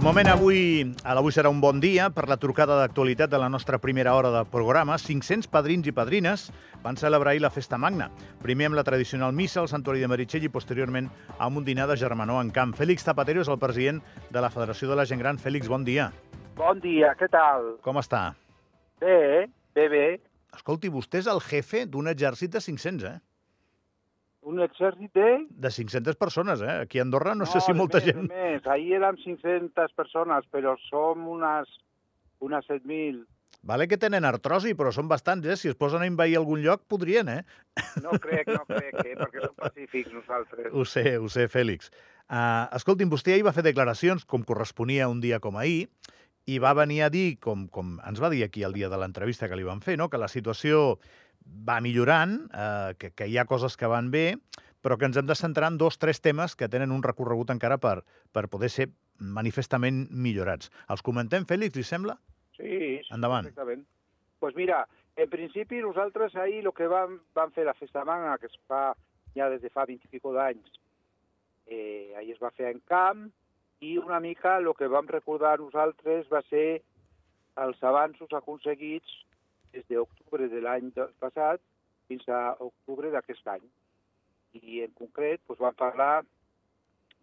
Moment avui, a l'avui serà un bon dia per la trucada d'actualitat de la nostra primera hora de programa. 500 padrins i padrines van celebrar ahir la festa magna. Primer amb la tradicional missa al Santuari de Meritxell i posteriorment amb un dinar de germanor en camp. Fèlix Zapatero és el president de la Federació de la Gent Gran. Fèlix, bon dia. Bon dia, què tal? Com està? Bé, bé, bé. Escolti, vostè és el jefe d'un exèrcit de 500, eh? Un exèrcit de... De 500 persones, eh? Aquí a Andorra no, sé si molta més, gent... Més, ahir érem 500 persones, però som unes, unes 7.000. Vale que tenen artrosi, però són bastants, eh? Si es posen a invair algun lloc, podrien, eh? No crec, no crec, eh? perquè som pacífics nosaltres. Ho sé, ho sé, Fèlix. Uh, escolti'm, vostè ahir va fer declaracions, com corresponia un dia com ahir, i va venir a dir, com, com ens va dir aquí el dia de l'entrevista que li van fer, no? que la situació va millorant, eh, que, que hi ha coses que van bé, però que ens hem de centrar en dos, tres temes que tenen un recorregut encara per, per poder ser manifestament millorats. Els comentem, Fèlix, li sembla? Sí, sí Endavant. perfectament. Doncs pues mira, en principi nosaltres ahir el que vam, vam fer la festa magna, que es fa ja des de fa 20 i pico d'anys, eh, ahir es va fer en camp, i una mica el que vam recordar nosaltres va ser els avanços aconseguits des d'octubre de l'any passat fins a octubre d'aquest any. I en concret doncs, vam parlar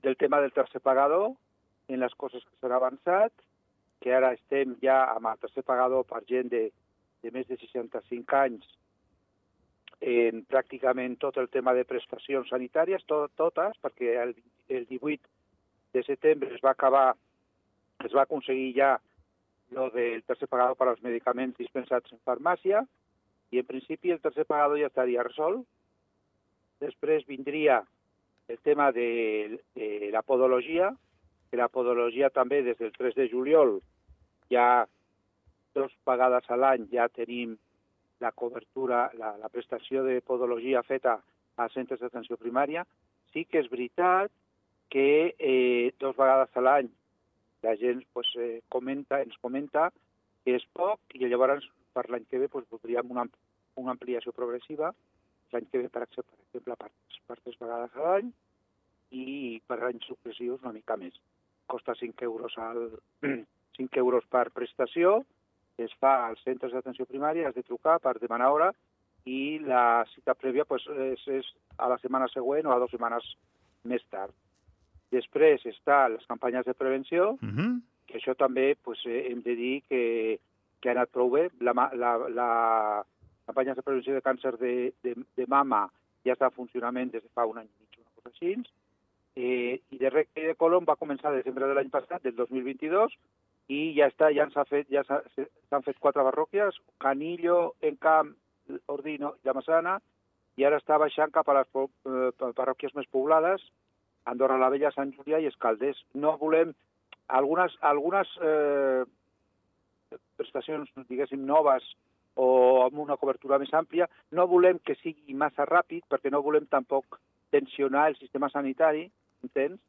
del tema del tercer pagador, en les coses que s'han avançat, que ara estem ja amb el tercer pagador per gent de, de més de 65 anys en pràcticament tot el tema de prestacions sanitàries, tot, totes, perquè el, el 18 de setembre es va acabar, es va aconseguir ja lo del tercer pagador per als medicaments dispensats en farmàcia, i en principi el tercer pagador ja estaria resolt. Després vindria el tema de, de la podologia, que la podologia també des del 3 de juliol ja dos pagades a l'any ja tenim la cobertura, la, la prestació de podologia feta a centres d'atenció primària. Sí que és veritat que eh, dos vegades a l'any la gent pues, eh, comenta, ens comenta que és poc i llavors per l'any que ve pues, voldríem una, una ampliació progressiva. L'any que ve, per exemple, per, per tres vegades a l'any i per anys successius una mica més. Costa 5 euros, al, 5 euros per prestació, es fa als centres d'atenció primària, has de trucar per demanar hora i la cita prèvia pues, és, és a la setmana següent o a dues setmanes més tard. Després està les campanyes de prevenció, Uh -huh. que això també pues, eh, hem de dir que, que ha anat prou bé. La, la, la campanya de prevenció de càncer de, de, de mama ja està en funcionament des de fa un any i mig, una cosa així. Eh, I de recte de colon va començar a desembre de l'any passat, del 2022, i ja està, ja s'ha fet, ja s'ha- s'han fet quatre parròquies, Canillo, Encamp, Ordino i la Massana, i ara està baixant cap a les eh, parròquies més poblades, Andorra la Vella, Sant Julià i Escalders. No volem algunes, algunes eh, prestacions, diguéssim, noves o amb una cobertura més àmplia, no volem que sigui massa ràpid perquè no volem tampoc tensionar el sistema sanitari, entens?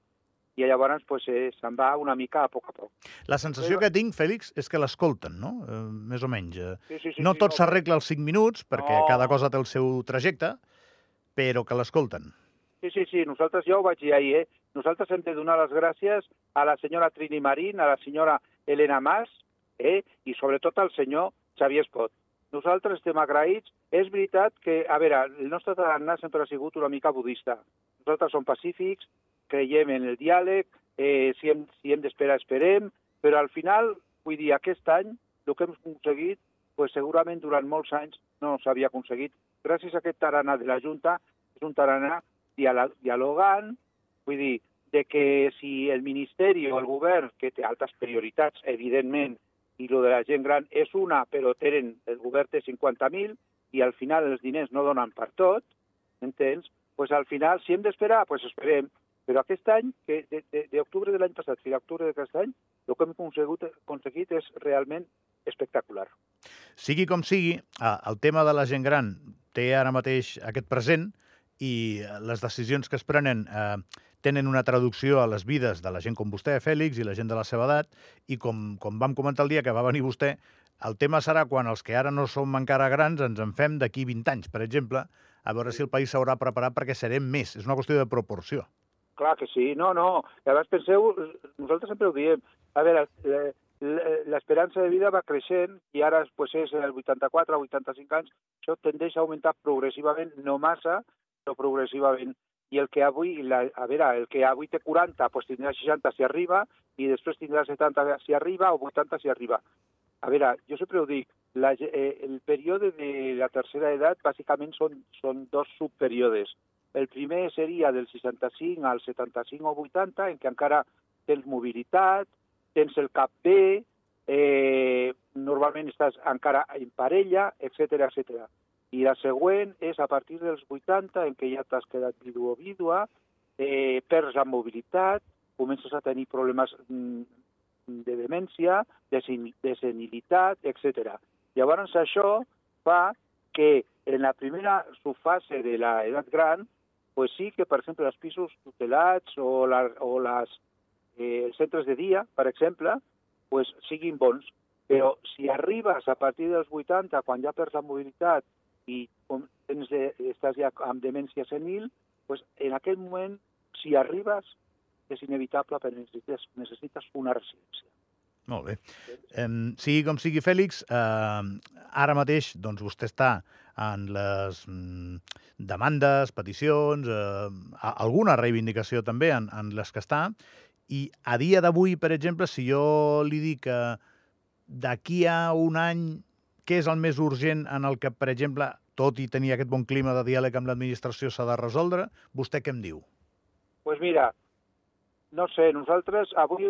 I llavors pues, eh, se'n va una mica a poc a poc. La sensació Però- que tinc, Fèlix, és que l'escolten, no? Eh, més o menys. Eh, Sí, sí, sí, no sí, tot s'arregla als 5 minuts, perquè No. cada cosa té el seu trajecte, però que l'escolten. Sí, sí, sí, nosaltres ja ho vaig dir ahir, eh? Nosaltres hem de donar les gràcies a la senyora Trini Marín, a la senyora Elena Mas, eh? i sobretot al senyor Xavier Espot. Nosaltres estem agraïts. És veritat que, a veure, el nostre tarannà sempre ha sigut una mica budista. Nosaltres som pacífics, creiem en el diàleg, eh, si hem, si hem d'esperar, esperem, però al final, vull dir, aquest any, el que hem aconseguit, pues, segurament durant molts anys no s'havia aconseguit. Gràcies a aquest tarannà de la Junta, és un tarannà dialogant, vull dir, de que si el Ministeri o el govern, que té altres prioritats, evidentment, i lo de la gent gran és una, però tenen, el govern té 50.000 i al final els diners no donen per tot, entens? pues al final, si hem d'esperar, pues esperem. Però aquest any, que de- de- d'octubre de l'any passat fins a octubre d'aquest any, el que hem aconsegut, aconseguit és realment espectacular. Sigui com sigui, eh, el tema de la gent gran té ara mateix aquest present i eh, les decisions que es prenen eh, tenen una traducció a les vides de la gent com vostè, Fèlix, i la gent de la seva edat, i com, com vam comentar el dia que va venir vostè, el tema serà quan els que ara no som encara grans ens en fem d'aquí 20 anys, per exemple, a veure si el país s'haurà preparat perquè serem més. És una qüestió de proporció. Clar que sí, no, no. I a vegades penseu, nosaltres sempre ho diem, a veure, eh, l'esperança de vida va creixent i ara pues, és el 84 o 85 anys, això tendeix a augmentar progressivament, no massa, progressivament. I el que avui, la, a veure, el que avui té 40, pues tindrà 60 si arriba, i després tindrà 70 si arriba o 80 si arriba. A veure, jo sempre ho dic, la, eh, el període de la tercera edat bàsicament són, són dos subperíodes. El primer seria del 65 al 75 o 80, en què encara tens mobilitat, tens el cap bé, eh, normalment estàs encara en parella, etc etc. I la següent és a partir dels 80, en què ja t'has quedat vidu o vídua, eh, perds la mobilitat, comences a tenir problemes mm, de demència, de, de senilitat, etc. Llavors això fa que en la primera subfase de l'edat gran, pues sí que, per exemple, els pisos tutelats o, la, o les eh, centres de dia, per exemple, pues, siguin bons. Però si arribes a partir dels 80, quan ja perds la mobilitat i tens de, estàs ja amb demència senil, pues, en aquell moment, si arribes, és inevitable, però necessites, necessites una residència. Molt bé. Eh, sigui com sigui, Fèlix, eh, ara mateix doncs, vostè està en les mm, demandes, peticions, eh, alguna reivindicació també en, en les que està, i a dia d'avui, per exemple, si jo li dic que d'aquí a un any què és el més urgent en el que, per exemple, tot i tenir aquest bon clima de diàleg amb l'administració s'ha de resoldre, vostè què em diu? Doncs pues mira, no sé, nosaltres, avui,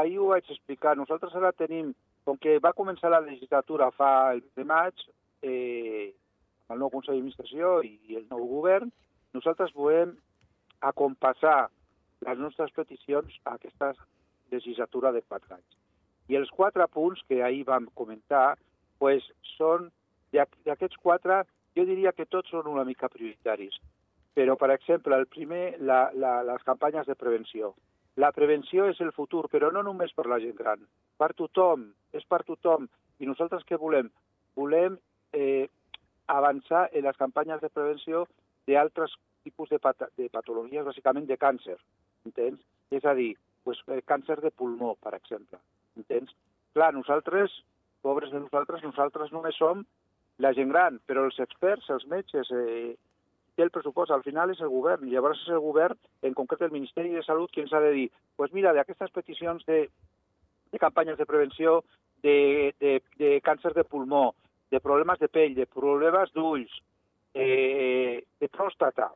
ahir ho vaig explicar, nosaltres ara tenim, com que va començar la legislatura fa el de maig, eh, el nou Consell d'Administració i el nou govern, nosaltres volem acompassar les nostres peticions a aquesta legislatura de quatre anys. I els quatre punts que ahir vam comentar, pues, són, d'aquests quatre, jo diria que tots són una mica prioritaris. Però, per exemple, el primer, la, la, les campanyes de prevenció. La prevenció és el futur, però no només per la gent gran, per tothom, és per tothom. I nosaltres què volem? Volem eh, avançar en les campanyes de prevenció d'altres tipus de, pat de patologies, bàsicament de càncer entens? És a dir, pues, eh, càncer de pulmó, per exemple, entens? Clar, nosaltres, pobres de nosaltres, nosaltres només som la gent gran, però els experts, els metges, eh, té el pressupost, al final és el govern, i llavors és el govern, en concret el Ministeri de Salut, qui ens ha de dir, pues mira, d'aquestes peticions de, de campanyes de prevenció de, de, de càncer de pulmó, de problemes de pell, de problemes d'ulls, eh, de pròstata,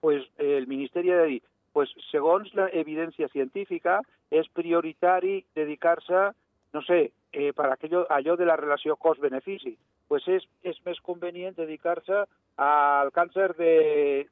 pues, eh, el Ministeri ha de dir, pues, segons l'evidència científica, és prioritari dedicar-se, no sé, eh, per aquello, allò de la relació cost-benefici. Pues és, és més convenient dedicar-se al càncer de,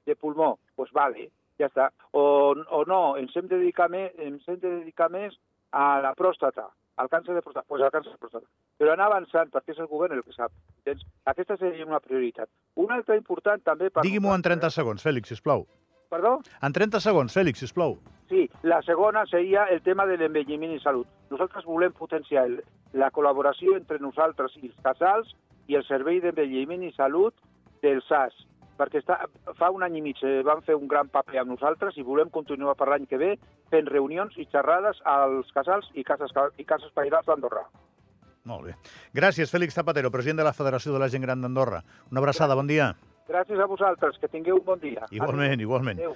de pulmó. Pues vale, ja està. O, o no, ens hem, de dedicar més, ens hem de dedicar més a la pròstata, al càncer de pròstata, pues al càncer de pròstata. Però anar avançant, perquè és el govern el que sap. Entens? Aquesta seria una prioritat. Una altra important també... Digui-m'ho en 30 segons, Fèlix, sisplau. Perdó? En 30 segons, Fèlix, sisplau. Sí, la segona seria el tema de l'envelliment i salut. Nosaltres volem potenciar la col·laboració entre nosaltres i els casals i el Servei d'Envelliment i Salut del SAS, perquè està, fa un any i mig eh, van fer un gran paper amb nosaltres i volem continuar per l'any que ve fent reunions i xerrades als casals i cases, i cases pairals d'Andorra. Molt bé. Gràcies, Fèlix Zapatero, president de la Federació de la Gent Gran d'Andorra. Una abraçada, bon dia. Gràcies a vosaltres, que tingueu un bon dia. Igualment, Adeu. igualment. Adeu.